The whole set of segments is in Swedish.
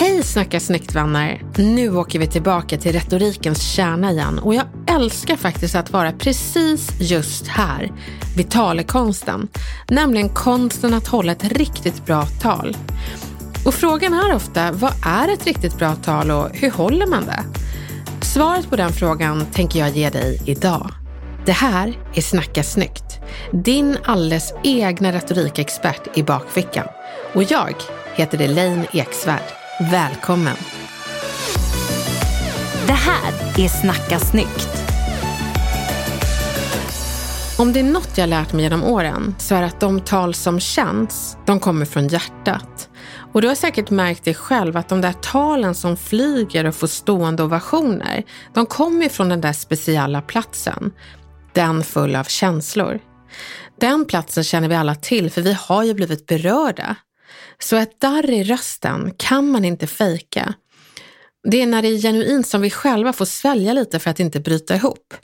Hej Snacka snyggt vänner! Nu åker vi tillbaka till retorikens kärna igen och jag älskar faktiskt att vara precis just här, vid talekonsten. Nämligen konsten att hålla ett riktigt bra tal. Och frågan är ofta, vad är ett riktigt bra tal och hur håller man det? Svaret på den frågan tänker jag ge dig idag. Det här är Snacka snyggt, din alldeles egna retorikexpert i bakfickan. Och jag heter Elaine Eksvärd. Välkommen! Det här är Snacka snyggt. Om det är något jag lärt mig genom åren så är det att de tal som känns, de kommer från hjärtat. Och du har säkert märkt det själv att de där talen som flyger och får stående ovationer, de kommer från den där speciella platsen. Den full av känslor. Den platsen känner vi alla till för vi har ju blivit berörda. Så ett darr i rösten kan man inte fejka. Det är när det är genuint som vi själva får svälja lite för att inte bryta ihop.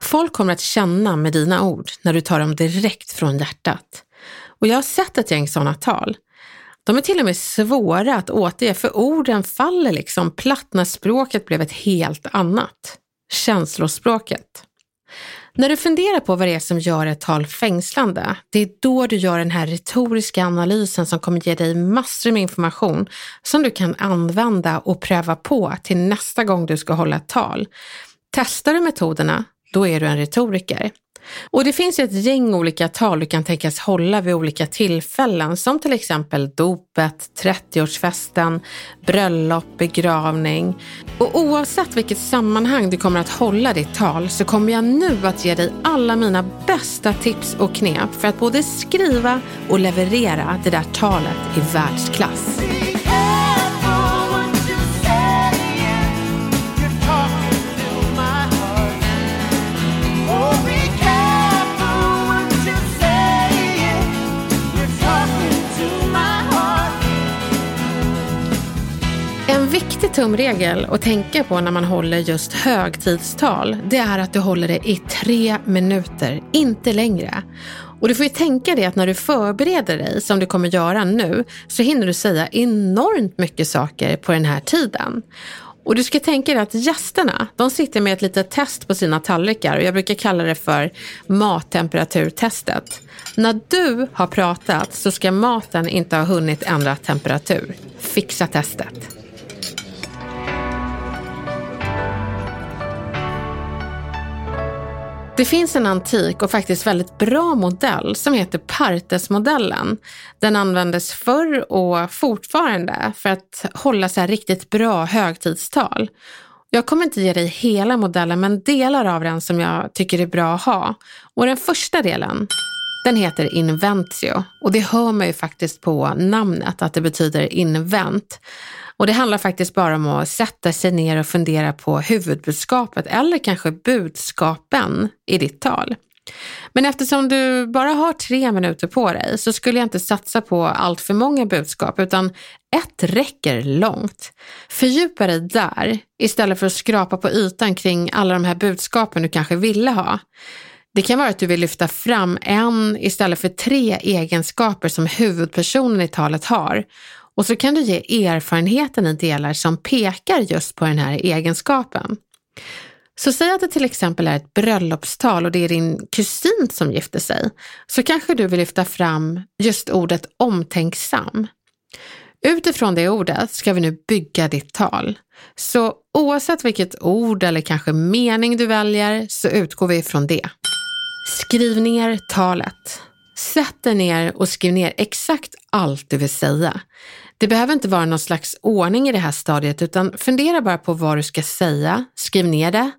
Folk kommer att känna med dina ord när du tar dem direkt från hjärtat. Och jag har sett ett gäng sådana tal. De är till och med svåra att återge för orden faller liksom platt när språket blev ett helt annat. Känslospråket. När du funderar på vad det är som gör ett tal fängslande, det är då du gör den här retoriska analysen som kommer ge dig massor med information som du kan använda och pröva på till nästa gång du ska hålla ett tal. Testar du metoderna, då är du en retoriker. Och det finns ett gäng olika tal du kan tänkas hålla vid olika tillfällen som till exempel dopet, 30-årsfesten, bröllop, begravning. Och oavsett vilket sammanhang du kommer att hålla ditt tal så kommer jag nu att ge dig alla mina bästa tips och knep för att både skriva och leverera det där talet i världsklass. Viktig tumregel att tänka på när man håller just högtidstal, det är att du håller det i tre minuter, inte längre. Och du får ju tänka dig att när du förbereder dig, som du kommer göra nu, så hinner du säga enormt mycket saker på den här tiden. Och du ska tänka dig att gästerna, de sitter med ett litet test på sina tallrikar och jag brukar kalla det för mattemperaturtestet. När du har pratat så ska maten inte ha hunnit ändra temperatur. Fixa testet. Det finns en antik och faktiskt väldigt bra modell som heter Partesmodellen. Den användes förr och fortfarande för att hålla så här riktigt bra högtidstal. Jag kommer inte ge dig hela modellen men delar av den som jag tycker är bra att ha. Och den första delen, den heter Inventio och det hör man ju faktiskt på namnet att det betyder invänt. Och det handlar faktiskt bara om att sätta sig ner och fundera på huvudbudskapet eller kanske budskapen i ditt tal. Men eftersom du bara har tre minuter på dig så skulle jag inte satsa på allt för många budskap utan ett räcker långt. Fördjupa dig där istället för att skrapa på ytan kring alla de här budskapen du kanske ville ha. Det kan vara att du vill lyfta fram en istället för tre egenskaper som huvudpersonen i talet har och så kan du ge erfarenheten i delar som pekar just på den här egenskapen. Så säg att det till exempel är ett bröllopstal och det är din kusin som gifter sig, så kanske du vill lyfta fram just ordet omtänksam. Utifrån det ordet ska vi nu bygga ditt tal. Så oavsett vilket ord eller kanske mening du väljer så utgår vi från det. Skriv ner talet. Sätt dig ner och skriv ner exakt allt du vill säga. Det behöver inte vara någon slags ordning i det här stadiet utan fundera bara på vad du ska säga, skriv ner det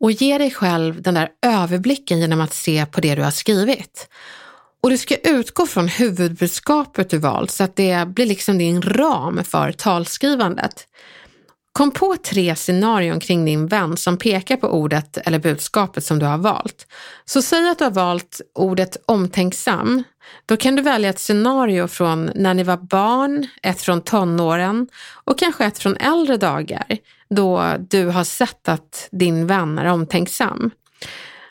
och ge dig själv den där överblicken genom att se på det du har skrivit. Och du ska utgå från huvudbudskapet du valt så att det blir liksom din ram för talskrivandet. Kom på tre scenarion kring din vän som pekar på ordet eller budskapet som du har valt. Så säg att du har valt ordet omtänksam. Då kan du välja ett scenario från när ni var barn, ett från tonåren och kanske ett från äldre dagar då du har sett att din vän är omtänksam.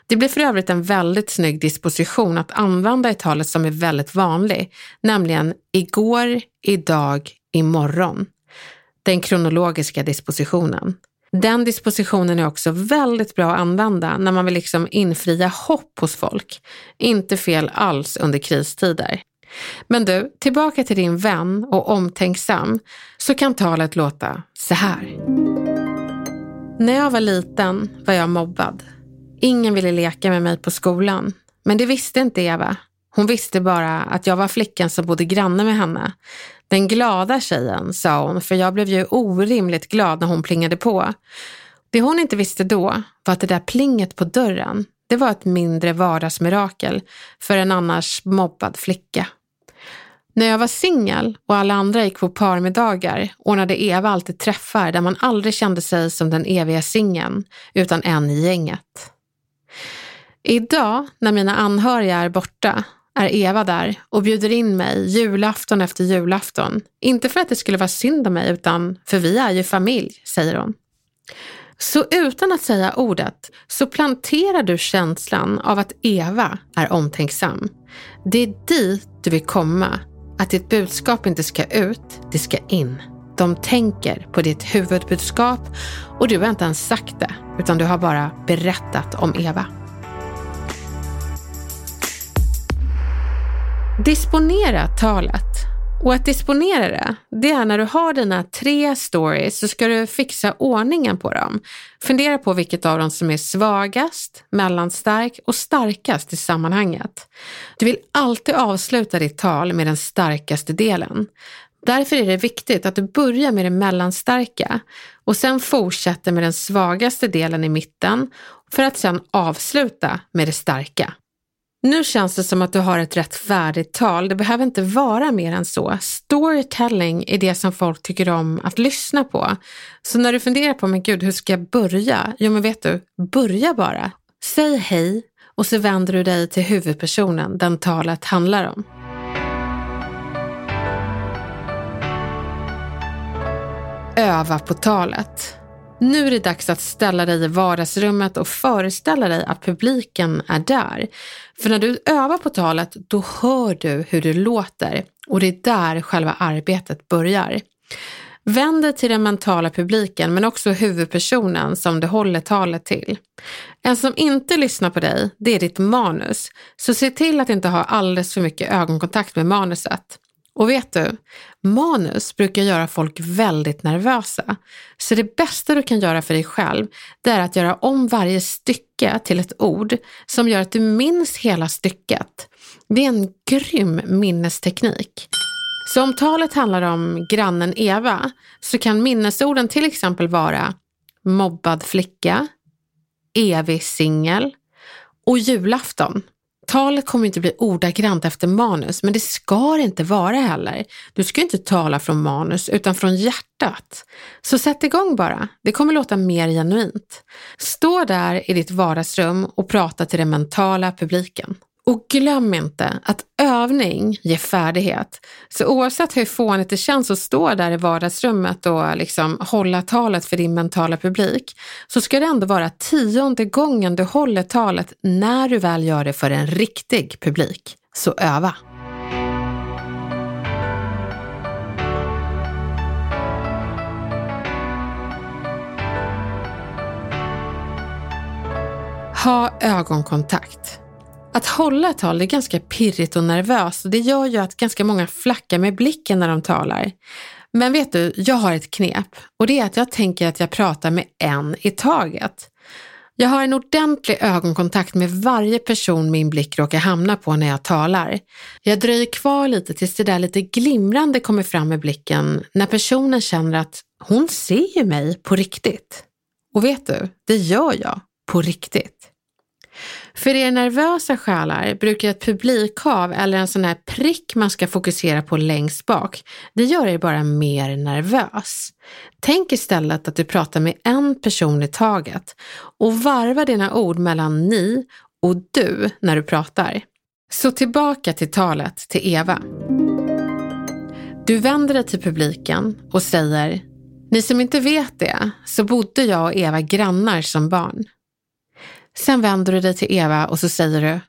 Det blir för övrigt en väldigt snygg disposition att använda i talet som är väldigt vanlig, nämligen igår, idag, imorgon. Den kronologiska dispositionen. Den dispositionen är också väldigt bra att använda när man vill liksom infria hopp hos folk. Inte fel alls under kristider. Men du, tillbaka till din vän och omtänksam så kan talet låta så här. När jag var liten var jag mobbad. Ingen ville leka med mig på skolan, men det visste inte Eva. Hon visste bara att jag var flickan som bodde granne med henne. Den glada tjejen, sa hon, för jag blev ju orimligt glad när hon plingade på. Det hon inte visste då var att det där plinget på dörren, det var ett mindre vardagsmirakel för en annars mobbad flicka. När jag var singel och alla andra gick på parmiddagar ordnade Eva alltid träffar där man aldrig kände sig som den eviga singeln, utan en i gänget. Idag, när mina anhöriga är borta, är Eva där och bjuder in mig julafton efter julafton. Inte för att det skulle vara synd om mig, utan för vi är ju familj, säger hon. Så utan att säga ordet så planterar du känslan av att Eva är omtänksam. Det är dit du vill komma. Att ditt budskap inte ska ut, det ska in. De tänker på ditt huvudbudskap och du har inte ens sagt det, utan du har bara berättat om Eva. Disponera talet. Och att disponera det, det är när du har dina tre stories så ska du fixa ordningen på dem. Fundera på vilket av dem som är svagast, mellanstark och starkast i sammanhanget. Du vill alltid avsluta ditt tal med den starkaste delen. Därför är det viktigt att du börjar med det mellanstarka och sen fortsätter med den svagaste delen i mitten för att sen avsluta med det starka. Nu känns det som att du har ett rätt färdigt tal. Det behöver inte vara mer än så. Storytelling är det som folk tycker om att lyssna på. Så när du funderar på, men gud, hur ska jag börja? Jo, men vet du, börja bara. Säg hej och så vänder du dig till huvudpersonen den talet handlar om. Öva på talet. Nu är det dags att ställa dig i vardagsrummet och föreställa dig att publiken är där. För när du övar på talet, då hör du hur det låter och det är där själva arbetet börjar. Vänd dig till den mentala publiken men också huvudpersonen som du håller talet till. En som inte lyssnar på dig, det är ditt manus. Så se till att inte ha alldeles för mycket ögonkontakt med manuset. Och vet du, manus brukar göra folk väldigt nervösa. Så det bästa du kan göra för dig själv, det är att göra om varje stycke till ett ord som gör att du minns hela stycket. Det är en grym minnesteknik. Så om talet handlar om grannen Eva så kan minnesorden till exempel vara mobbad flicka, evig singel och julafton. Talet kommer inte bli ordagrant efter manus, men det ska det inte vara heller. Du ska inte tala från manus utan från hjärtat. Så sätt igång bara. Det kommer låta mer genuint. Stå där i ditt vardagsrum och prata till den mentala publiken. Och glöm inte att övning ger färdighet. Så oavsett hur fånigt det känns att stå där i vardagsrummet och liksom hålla talet för din mentala publik, så ska det ändå vara tionde gången du håller talet när du väl gör det för en riktig publik. Så öva! Ha ögonkontakt. Att hålla ett tal är ganska pirrigt och nervöst och det gör ju att ganska många flackar med blicken när de talar. Men vet du, jag har ett knep och det är att jag tänker att jag pratar med en i taget. Jag har en ordentlig ögonkontakt med varje person min blick råkar hamna på när jag talar. Jag dröjer kvar lite tills det där lite glimrande kommer fram med blicken när personen känner att hon ser ju mig på riktigt. Och vet du, det gör jag på riktigt. För er nervösa själar brukar ett publikhav eller en sån här prick man ska fokusera på längst bak, det gör er bara mer nervös. Tänk istället att du pratar med en person i taget och varva dina ord mellan ni och du när du pratar. Så tillbaka till talet till Eva. Du vänder dig till publiken och säger Ni som inte vet det, så bodde jag och Eva grannar som barn. Sen vänder du dig till Eva och så säger du,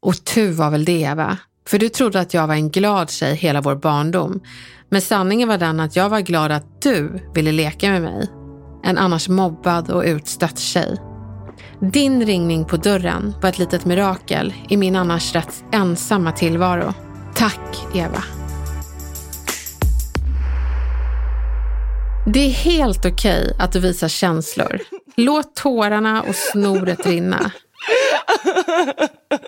och tu var väl det Eva, för du trodde att jag var en glad tjej hela vår barndom. Men sanningen var den att jag var glad att du ville leka med mig. En annars mobbad och utstött tjej. Din ringning på dörren var ett litet mirakel i min annars rätt ensamma tillvaro. Tack Eva. Det är helt okej okay att du visar känslor. Låt tårarna och snoret rinna.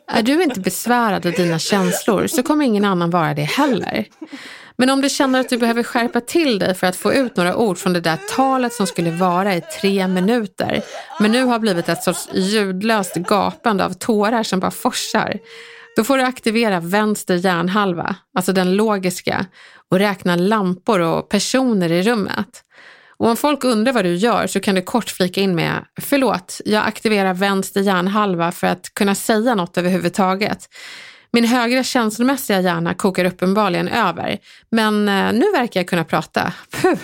Är du inte besvärad av dina känslor så kommer ingen annan vara det heller. Men om du känner att du behöver skärpa till dig för att få ut några ord från det där talet som skulle vara i tre minuter, men nu har blivit ett sorts ljudlöst gapande av tårar som bara forsar, då får du aktivera vänster hjärnhalva, alltså den logiska, och räkna lampor och personer i rummet. Och om folk undrar vad du gör så kan du kort flika in med Förlåt, jag aktiverar vänster hjärnhalva för att kunna säga något överhuvudtaget. Min högra känslomässiga hjärna kokar uppenbarligen över, men eh, nu verkar jag kunna prata. Puh.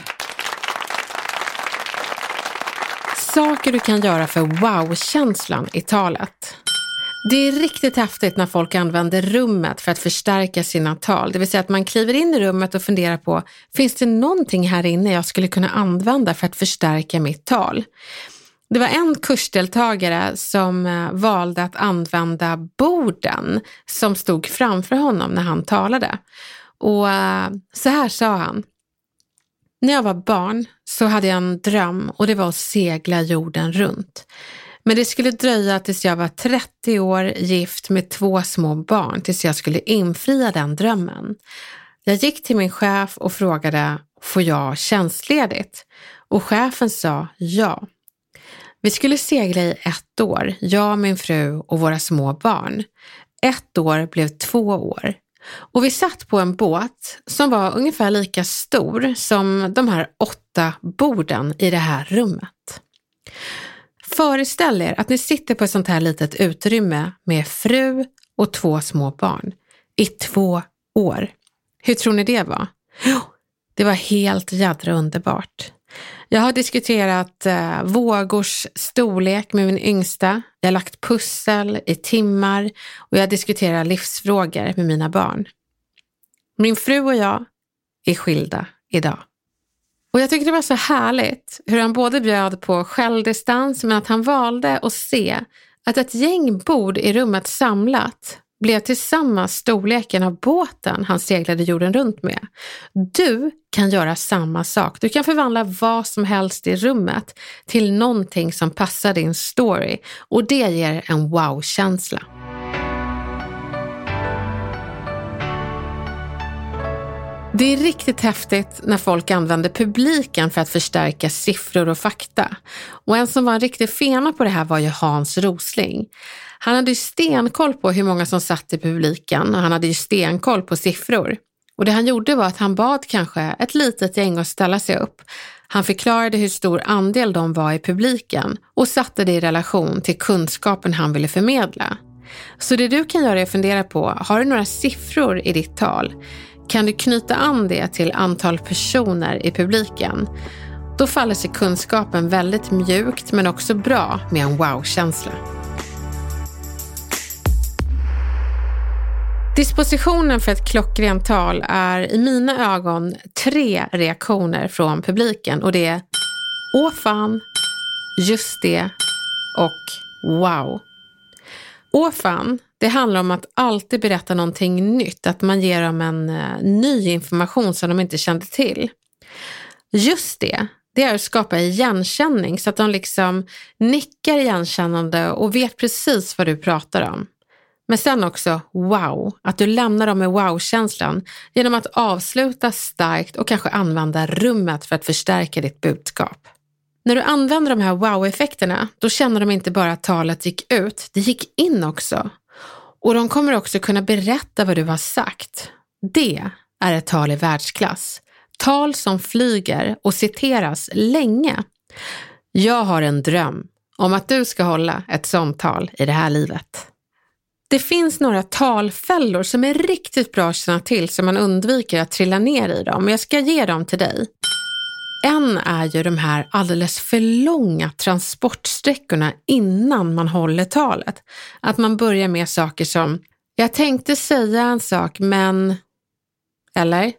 Saker du kan göra för wow-känslan i talet. Det är riktigt häftigt när folk använder rummet för att förstärka sina tal. Det vill säga att man kliver in i rummet och funderar på, finns det någonting här inne jag skulle kunna använda för att förstärka mitt tal? Det var en kursdeltagare som eh, valde att använda borden som stod framför honom när han talade. Och eh, så här sa han. När jag var barn så hade jag en dröm och det var att segla jorden runt. Men det skulle dröja tills jag var 30 år, gift med två små barn, tills jag skulle infria den drömmen. Jag gick till min chef och frågade, får jag tjänstledigt? Och chefen sa ja. Vi skulle segla i ett år, jag, min fru och våra små barn. Ett år blev två år. Och vi satt på en båt som var ungefär lika stor som de här åtta borden i det här rummet. Föreställ er att ni sitter på ett sånt här litet utrymme med fru och två små barn i två år. Hur tror ni det var? Det var helt jädra underbart. Jag har diskuterat eh, vågors storlek med min yngsta. Jag har lagt pussel i timmar och jag diskuterar livsfrågor med mina barn. Min fru och jag är skilda idag. Och jag tyckte det var så härligt hur han både bjöd på självdistans men att han valde att se att ett gäng bord i rummet samlat blev tillsammans storleken av båten han seglade jorden runt med. Du kan göra samma sak. Du kan förvandla vad som helst i rummet till någonting som passar din story och det ger en wow-känsla. Det är riktigt häftigt när folk använder publiken för att förstärka siffror och fakta. Och en som var en riktig fena på det här var ju Hans Rosling. Han hade ju stenkoll på hur många som satt i publiken och han hade ju stenkoll på siffror. Och det han gjorde var att han bad kanske ett litet gäng att ställa sig upp. Han förklarade hur stor andel de var i publiken och satte det i relation till kunskapen han ville förmedla. Så det du kan göra är att fundera på, har du några siffror i ditt tal? Kan du knyta an det till antal personer i publiken? Då faller sig kunskapen väldigt mjukt men också bra med en wow-känsla. Dispositionen för ett klockrent tal är i mina ögon tre reaktioner från publiken och det är Åh fan, just det och wow. Åh fan, det handlar om att alltid berätta någonting nytt, att man ger dem en uh, ny information som de inte kände till. Just det, det är att skapa igenkänning så att de liksom nickar igenkännande och vet precis vad du pratar om. Men sen också wow, att du lämnar dem med wow-känslan genom att avsluta starkt och kanske använda rummet för att förstärka ditt budskap. När du använder de här wow-effekterna, då känner de inte bara att talet gick ut, det gick in också. Och de kommer också kunna berätta vad du har sagt. Det är ett tal i världsklass. Tal som flyger och citeras länge. Jag har en dröm om att du ska hålla ett sånt tal i det här livet. Det finns några talfällor som är riktigt bra att känna till så man undviker att trilla ner i dem. Jag ska ge dem till dig. En är ju de här alldeles för långa transportsträckorna innan man håller talet. Att man börjar med saker som, jag tänkte säga en sak men, eller?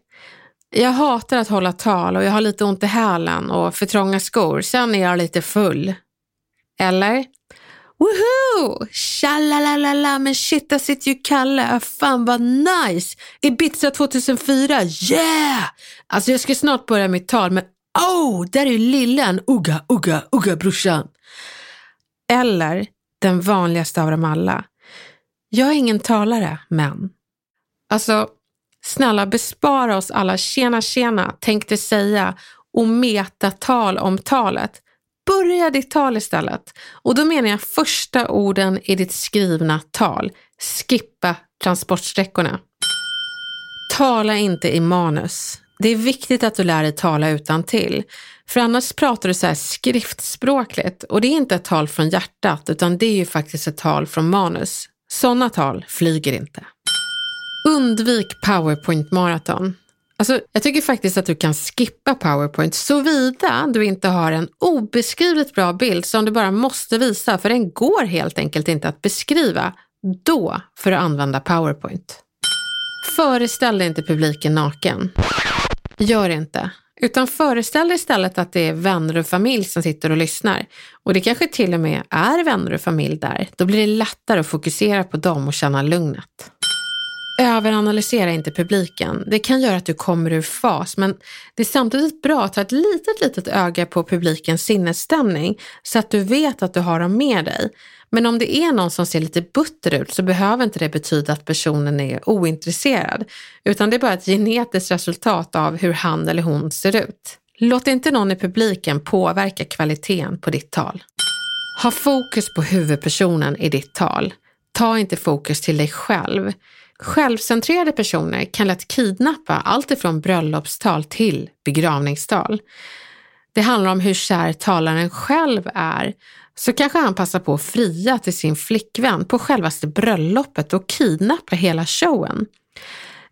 Jag hatar att hålla tal och jag har lite ont i hälen och för trånga skor, sen är jag lite full. Eller? Woohoo! Tjalalalala, men shit där sitter ju Kalle. Fan vad nice! Ibiza 2004, yeah! Alltså jag ska snart börja mitt tal, men oh, där är lillen. Ugga, ugga, ugga brorsan. Eller den vanligaste av dem alla. Jag är ingen talare, men. Alltså, snälla bespara oss alla tjena tjena tänkte säga och metatal om talet. Börja ditt tal istället. Och då menar jag första orden i ditt skrivna tal. Skippa transportsträckorna. Tala inte i manus. Det är viktigt att du lär dig tala utan till. För annars pratar du så här skriftspråkligt och det är inte ett tal från hjärtat utan det är ju faktiskt ett tal från manus. Sådana tal flyger inte. Undvik powerpoint maraton. Alltså, jag tycker faktiskt att du kan skippa powerpoint såvida du inte har en obeskrivligt bra bild som du bara måste visa för den går helt enkelt inte att beskriva. Då får du använda powerpoint. Föreställ dig inte publiken naken. Gör inte. Utan föreställ dig istället att det är vänner och familj som sitter och lyssnar. Och det kanske till och med är vänner och familj där. Då blir det lättare att fokusera på dem och känna lugnet. Överanalysera inte publiken. Det kan göra att du kommer ur fas, men det är samtidigt bra att ha ett litet, litet öga på publikens sinnesstämning så att du vet att du har dem med dig. Men om det är någon som ser lite butter ut så behöver inte det betyda att personen är ointresserad, utan det är bara ett genetiskt resultat av hur han eller hon ser ut. Låt inte någon i publiken påverka kvaliteten på ditt tal. Ha fokus på huvudpersonen i ditt tal. Ta inte fokus till dig själv. Självcentrerade personer kan lätt kidnappa allt ifrån bröllopstal till begravningstal. Det handlar om hur kär talaren själv är, så kanske han passar på att fria till sin flickvän på självaste bröllopet och kidnappa hela showen.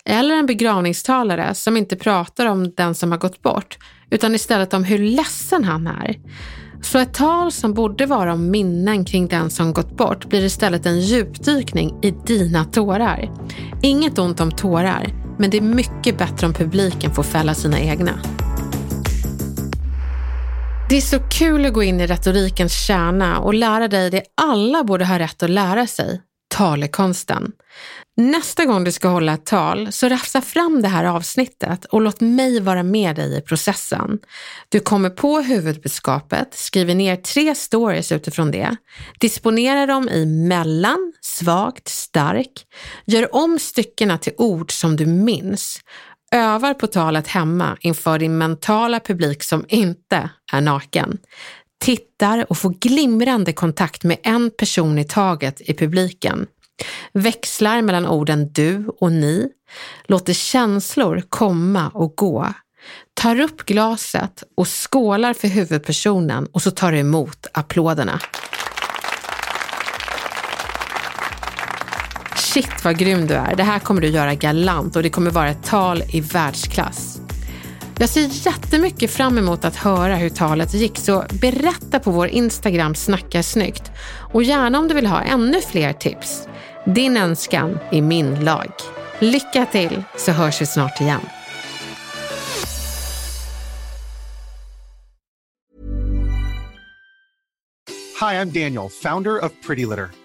Eller en begravningstalare som inte pratar om den som har gått bort, utan istället om hur ledsen han är. Så ett tal som borde vara om minnen kring den som gått bort blir istället en djupdykning i dina tårar. Inget ont om tårar, men det är mycket bättre om publiken får fälla sina egna. Det är så kul att gå in i retorikens kärna och lära dig det alla borde ha rätt att lära sig, talekonsten. Nästa gång du ska hålla ett tal så rafsa fram det här avsnittet och låt mig vara med dig i processen. Du kommer på huvudbudskapet, skriver ner tre stories utifrån det, disponerar dem i mellan, svagt, stark, gör om styckena till ord som du minns, övar på talet hemma inför din mentala publik som inte är naken. Tittar och får glimrande kontakt med en person i taget i publiken. Växlar mellan orden du och ni, låter känslor komma och gå, tar upp glaset och skålar för huvudpersonen och så tar du emot applåderna. Shit vad grym du är. Det här kommer du göra galant och det kommer vara ett tal i världsklass. Jag ser jättemycket fram emot att höra hur talet gick, så berätta på vår Instagram Snacka snyggt och gärna om du vill ha ännu fler tips. Din önskan är min lag. Lycka till så hörs vi snart igen. Hi, I'm Daniel, founder of Pretty Litter.